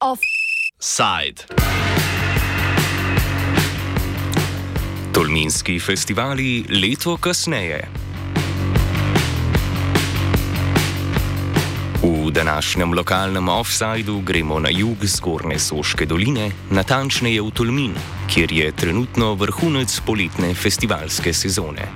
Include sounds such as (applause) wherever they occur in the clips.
Offside. Tolminski festivali leto kasneje. V današnjem lokalnem offsajdu gremo na jug zgornje Soške doline, natančneje v Tolmin, kjer je trenutno vrhunec poletne festivalske sezone.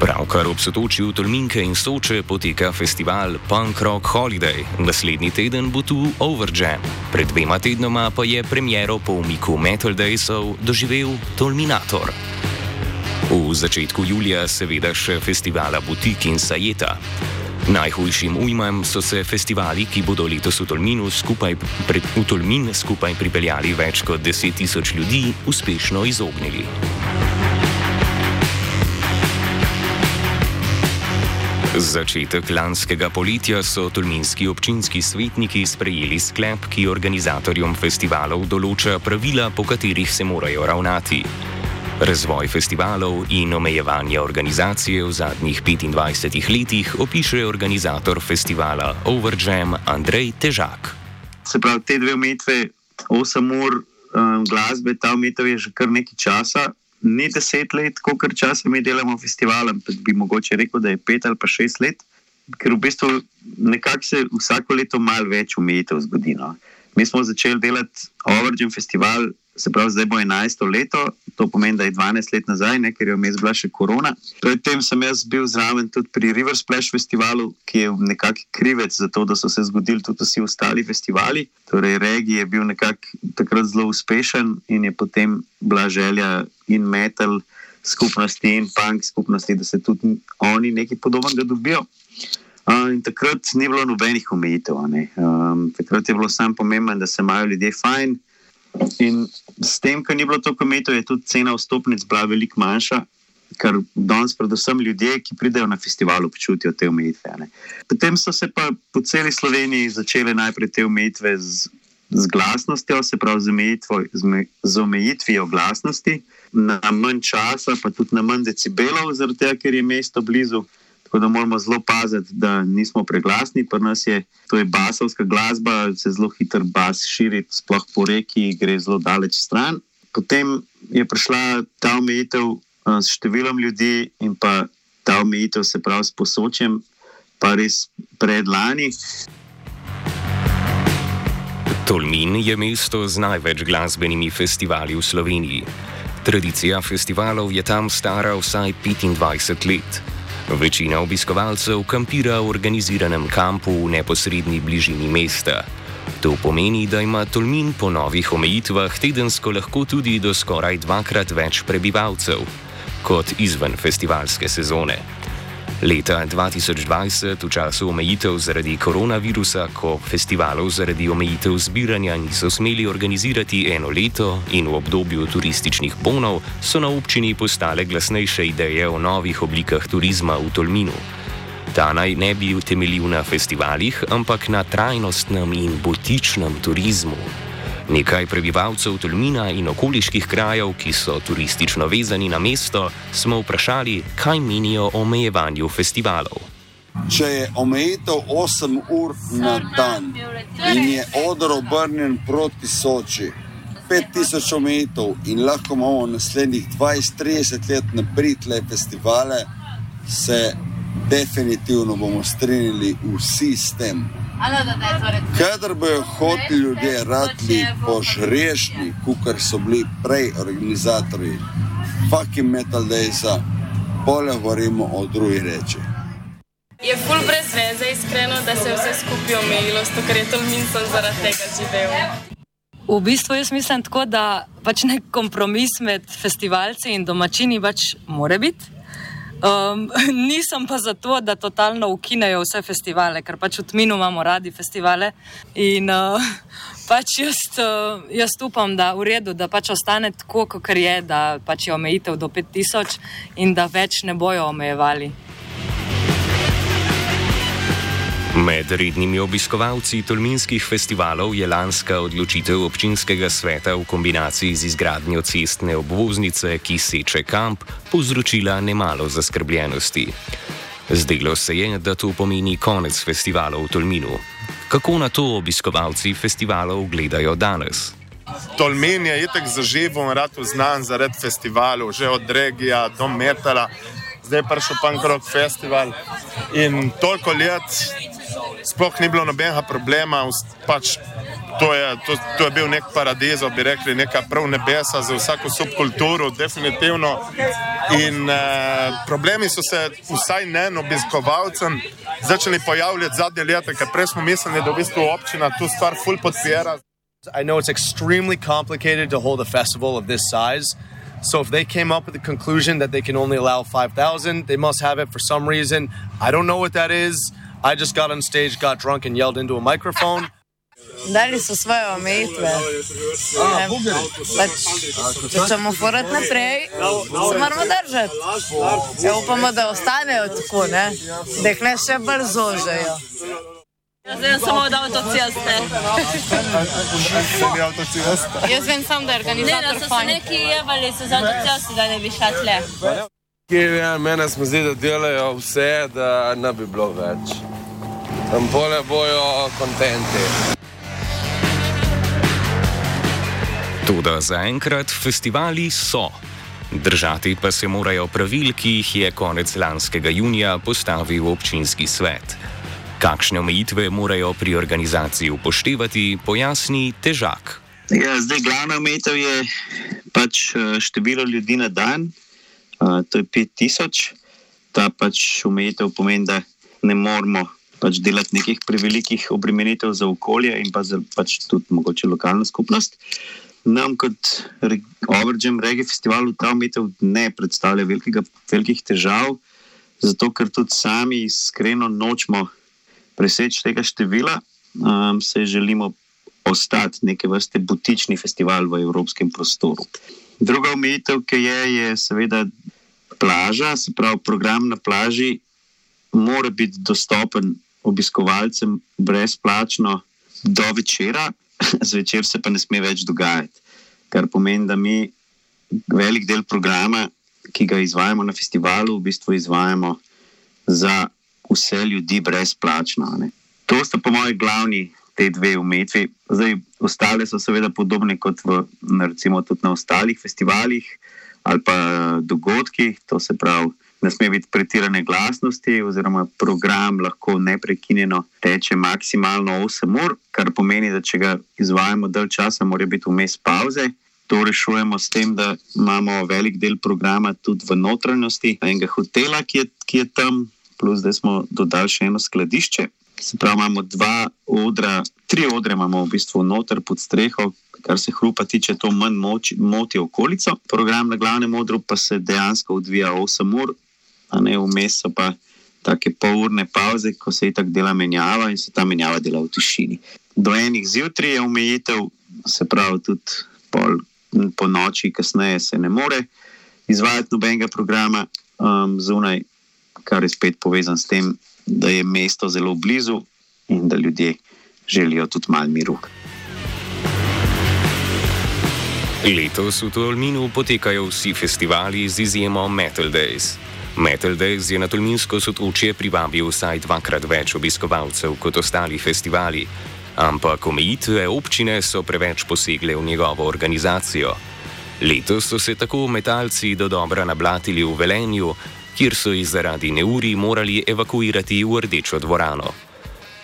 Pravkar ob sotočju Tolminke in Soče poteka festival Punk Rock Holiday, naslednji teden bo tu Overjam, pred dvema tednoma pa je premiero po umiku Metal Daysov doživel Tolminator. V začetku julija seveda še festivala Butik in Sajeta. Najhujšim ujmem so se festivali, ki bodo letos v Tolminu skupaj, pre, v Tolmin skupaj pripeljali več kot 10 tisoč ljudi, uspešno izognili. Začetek lanskega poletja so tolminski občinski svetniki sprejeli sklep, ki organizatorjem festivalov določa pravila, po katerih se morajo ravnati. Razvoj festivalov in omejevanje organizacije v zadnjih 25 letih opiše organizator festivala Overjam Andrej Težak. Se pravi, te dve umetve, 8 ur um, glasbe, ta umetev je že kar nekaj časa, ni 10 let, koliko časa mi delamo festival, ampak bi mogoče rekel, da je 5 ali pa 6 let, ker v bistvu nekako se vsako leto malo več umetev zgodi. No. Mi smo začeli delati Overjam festival se pravi, zdaj bo 11 leto, to pomeni, da je 12 let nazaj, ne, ker je vmes bila še korona. Predtem sem jaz bil zraven tudi pri River Splash festivalu, ki je nekako krivec za to, da so se zgodili tudi vsi ostali festivali. Torej, Regi je bil nekako takrat zelo uspešen in je potem bila želja in metal skupnosti in punk skupnosti, da se tudi oni nekaj podobnega dobijo. Uh, in takrat ni bilo nobenih omejitev. Um, takrat je bilo samo pomembno, da se imajo ljudje fajn, In s tem, kar ni bilo toliko metov, je tudi cena vstopnic bila veliko manjša, kar danes, predvsem ljudje, ki pridejo na festival, občutijo te omejitve. Potem so se pa po celi Sloveniji začele najprej te omejitve z, z glasnostjo, se pravi z, omejitvo, z, z omejitvijo glasnosti, na manj časa, pa tudi na manj decibelov, zaradi tega, ker je mesto blizu. Tako da moramo zelo paziti, da nismo preglasni. Pri nas je to je basovska glasba, se zelo hitro bas širi, sploh po reki, gre zelo daleč stran. Potem je prišla ta omejitev s številom ljudi in pa ta omejitev se pravi s posočjem, pa res predlani. Tolmin je mesto z največ glasbenimi festivali v Sloveniji. Tradicija festivalov je tam stara vsaj 25 let. Večina obiskovalcev kampira v organiziranem kampu v neposrednji bližini mesta. To pomeni, da ima Tolmin po novih omejitvah tedensko lahko tudi do skoraj dvakrat več prebivalcev kot izven festivalske sezone. Leta 2020, v času omejitev zaradi koronavirusa, ko festivalov zaradi omejitev zbiranja niso smeli organizirati eno leto in v obdobju turističnih bonov, so na občini postale glasnejše ideje o novih oblikah turizma v Tolminu. Ta naj ne bi utemeljil na festivalih, ampak na trajnostnem in botičnem turizmu. Nekaj prebivalcev Tolmina in okoliških krajev, ki so turistično vezani na mesto, smo vprašali, kaj menijo o omejevanju festivalov. Če je omejitev 8 ur na dan in je odr obrnjen proti Soči, 5000 omejitev in lahko imamo naslednjih 20-30 let naprej le festivale, se definitivno bomo strinjali vsi s tem. Kadar bojo hoteli ljudje radi požrešni, kot so bili prej organizatori, fucking metal daysa, pole govorimo o drugi reči. Je ful brez veze, iskreno, da se je vse skupaj omejilo, ker je to minco zaradi tega živel. V bistvu jaz mislim tako, da pač nek kompromis med festivalci in domačini pač more biti. Um, (laughs) nisem pa zato, da totalno ukinejo vse festivale, ker pač v Tminu imamo radi festivale. In uh, (laughs) pač jaz, uh, jaz upam, da je v redu, da pač ostane tako, kot je, da pač je omejitev do 5000 in da več ne bojo omejevali. Med rednimi obiskovalci tolminskih festivalov je lanska odločitev občinskega sveta v kombinaciji z izgradnjo cestne obvoznice, ki seče kamp, povzročila nemalo zaskrbljenosti. Zdelo se je, da to pomeni konec festivalov v Tolminu. Kako na to obiskovalci festivalov gledajo danes? Tolmin je itek zaživel in rad znan zaradi festivalov, že od regija do metala. Zdaj je prišel Pankrok festival in toliko let sploh ni bilo nobenega problema. Pač to, je, to, to je bil nek paradiz, bi rekli, neka prav nebesa za vsako subkulturo, definitivno. In eh, problemi so se vsaj ne obiskovalcem začeli pojavljati zadnje leta, ker prej smo mislili, da v bistvu občina tu stvar ful podpira. I know it's extremely complicated to hold a festival of this size. So if they came up with the conclusion that they can only allow 5,000, they must have it for some reason. I don't know what that is. I just got on stage, got drunk, and yelled into a microphone. (laughs) Dali so svoje omejitve. Pač, če ćemo furat naprej, se moramo držati. Ja, upamo, da ostanejo tako, ne? da jih ne še bolj zožejo. Jaz vem samo od avtoceste. (laughs) Jaz vem samo, da je organizator. Ne, da so se neki jevali z avtoceste, da ne bi šla tle. Ja, mene smo zdi, da delajo vse, da ne bi bilo več. Tam bolje bojo kontenti. Toda zaenkrat festivali so. Držati pa se morajo pravil, ki jih je konec lanskega junija postavil občinski svet. Kakšne omejitve morajo pri organizaciji upoštevati, pojasni težak. Ja, zdaj, glavna omejitev je pač eh, število ljudi na dan, uh, to je 5000. Ta pač omejitev pomeni, da ne moramo pač delati nekih prevelikih obremenitev za okolje in pa za pač tudi mogoče lokalno skupnost. Nam kot Overgem Regi festivalu ta omejitev ne predstavlja velikega, velikih težav, zato ker tudi sami iskreno nočemo preseči tega števila, um, se želimo ostati neke vrste butični festival v evropskem prostoru. Druga omejitev, ki je, je seveda plaža, se pravi program na plaži mora biti dostopen obiskovalcem brezplačno do večera, (laughs) zvečer se pa ne sme več dogajati. Kar pomeni, da mi velik del programa, ki ga izvajamo na festivalu, v bistvu izvajamo za vse ljudi brezplačno. Ne. To sta po mojem glavni te dve umetvi. Zdaj, ostale so seveda podobne kot v, recimo, na ostalih festivalih ali pa dogodkih, to se pravi ne sme biti pretirane glasnosti, oziroma program lahko neprekinjeno teče maksimalno 8 ur, kar pomeni, da če ga izvajamo dalj časa, mora biti vmes pauze. To rešujemo s tem, da imamo velik del programa tudi v notranjosti enega hotela, ki je, ki je tam, plus da smo dodali še eno skladišče. Se pravi, imamo dva odra, tri odre imamo v bistvu noter pod streho, kar se hrupa tiče, to manj moči, moti okolico. Program na glavnem odru pa se dejansko odvija 8 ur, a ne vmes pa take polurne pauze, ko se itak dela menjava in se ta menjava dela v tišini. Do enih zjutraj je omejitev, se pravi, tudi pol, po noči, kasneje se ne more izvajati nobenega programa um, zunaj, kar je spet povezan s tem, da je mesto zelo blizu in da ljudje želijo tudi malo miru. Letos v Tolminu potekajo vsi festivali z izjemo Metal Days. Metal Days je na Tolminsko sotočje privabil vsaj dvakrat več obiskovalcev kot ostali festivali, ampak omejitve občine so preveč posegle v njegovo organizacijo. Letos so se tako metalci do dobra nablatili v Velenju, kjer so jih zaradi neuri morali evakuirati v rdečo dvorano.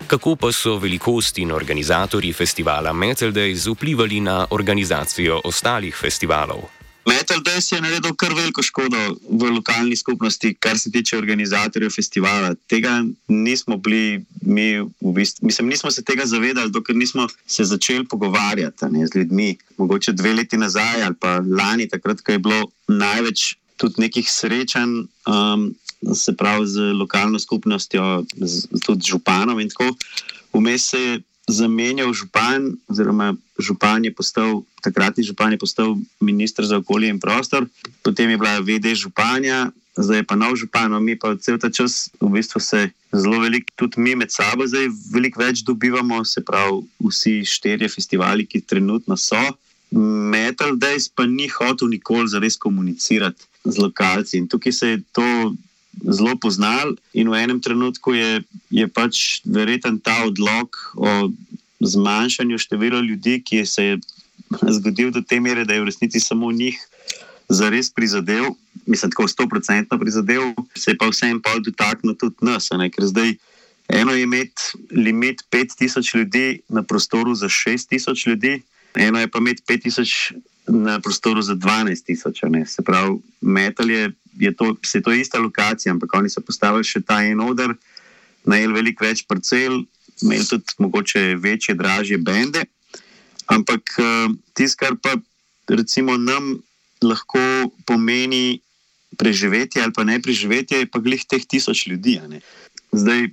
Kako pa so velikost in organizatorji festivala Metal Days vplivali na organizacijo ostalih festivalov? Metal Days je naredil kar veliko škodo v lokalni skupnosti, kar se tiče organizatorjev festivala. Tega nismo bili, mi, v bistvu, mislim, nismo se tega zavedali, dokler nismo se začeli pogovarjati ne, z ljudmi. Mogoče dve leti nazaj ali pa lani, takrat, ko je bilo največ tudi nekih srečanj, um, se pravi z lokalno skupnostjo, z, tudi županom in tako. Vmes se je zamenjal župan, oziroma župan je postal, takratni župan je postal ministr za okolje in prostor, potem je bila VD županja, zdaj je pa nov župan, no, mi pa cel ta čas v bistvu se zelo veliko, tudi mi med sabo, zdaj veliko več dobivamo, se pravi, vsi štirje festivali, ki trenutno so. Metal Days pa ni hotel nikoli zares komunicirati z lokalci in tukaj se je to zelo poznal, in v enem trenutku je, je pač verjeten ta odlog o zmanjšanju števila ljudi, ki se je zgodil do te mere, da je v resnici samo njih zares prizadel, mislim, tako stoprocentno prizadel, se je pa vsem pa dotaknil tudi nas. Ne? Ker zdaj eno je imeti limit 5000 ljudi na prostoru za 6000 ljudi, eno je pa imeti 5000 na prostoru za 12000. Se pravi, metal je, je to, se to ista lokacija, ampak oni so postavili še ta en odr, najeli veliko več parcel, imeli tudi mogoče večje, dražje bende. Ampak uh, tisto, kar pa recimo nam lahko pomeni preživetje ali pa ne preživetje, je pa glih teh tisoč ljudi. Zdaj,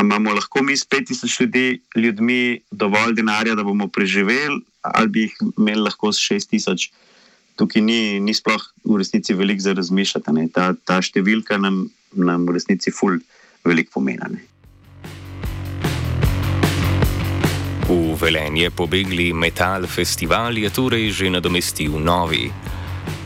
imamo lahko mi s pet tisoč ljudi, ljudmi dovolj denarja, da bomo preživeli, ali bi jih imeli lahko s šest tisoč. Tukaj ni, ni sploh v resnici veliko za razmišljati. Ta, ta številka nam, nam v resnici ful veliko pomeni. V Velenje pobegli Metal Festival je torej že nadomestil novi.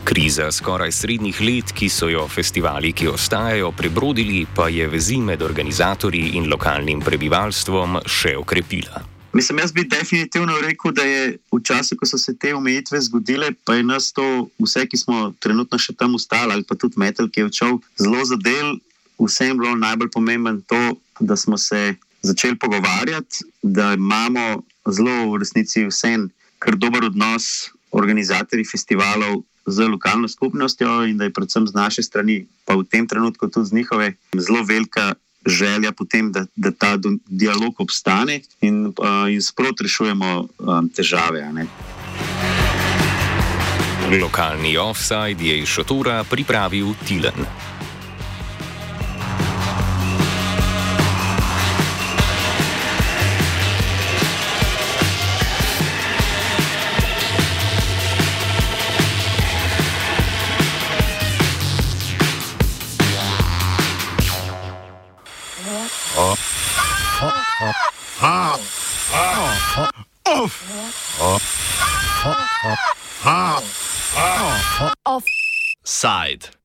Kriza skoraj srednjih let, ki so jo festivali, ki ostajajo, prebrodili, pa je vezi med organizatorji in lokalnim prebivalstvom še okrepila. Mislim, jaz bi definitivno rekel, da je v času, ko so se te omejitve zgodile, pa je nas to, vse, ki smo trenutno še tam ostali, ali pa tudi metal, ki je odšel, zelo zadel. Vsem bilo najbolj pomembno to, da smo se začeli pogovarjati, da imamo zelo v resnici vsem kar dober odnos, organizatorji festivalov z lokalno skupnostjo in da je predvsem z naše strani, pa v tem trenutku tudi z njihove, zelo velika želja potem, da, da ta dialog obstane in, uh, in sprot rešujemo um, težave. Lokalni offside je iz šotora pripravil Tilen. Offside.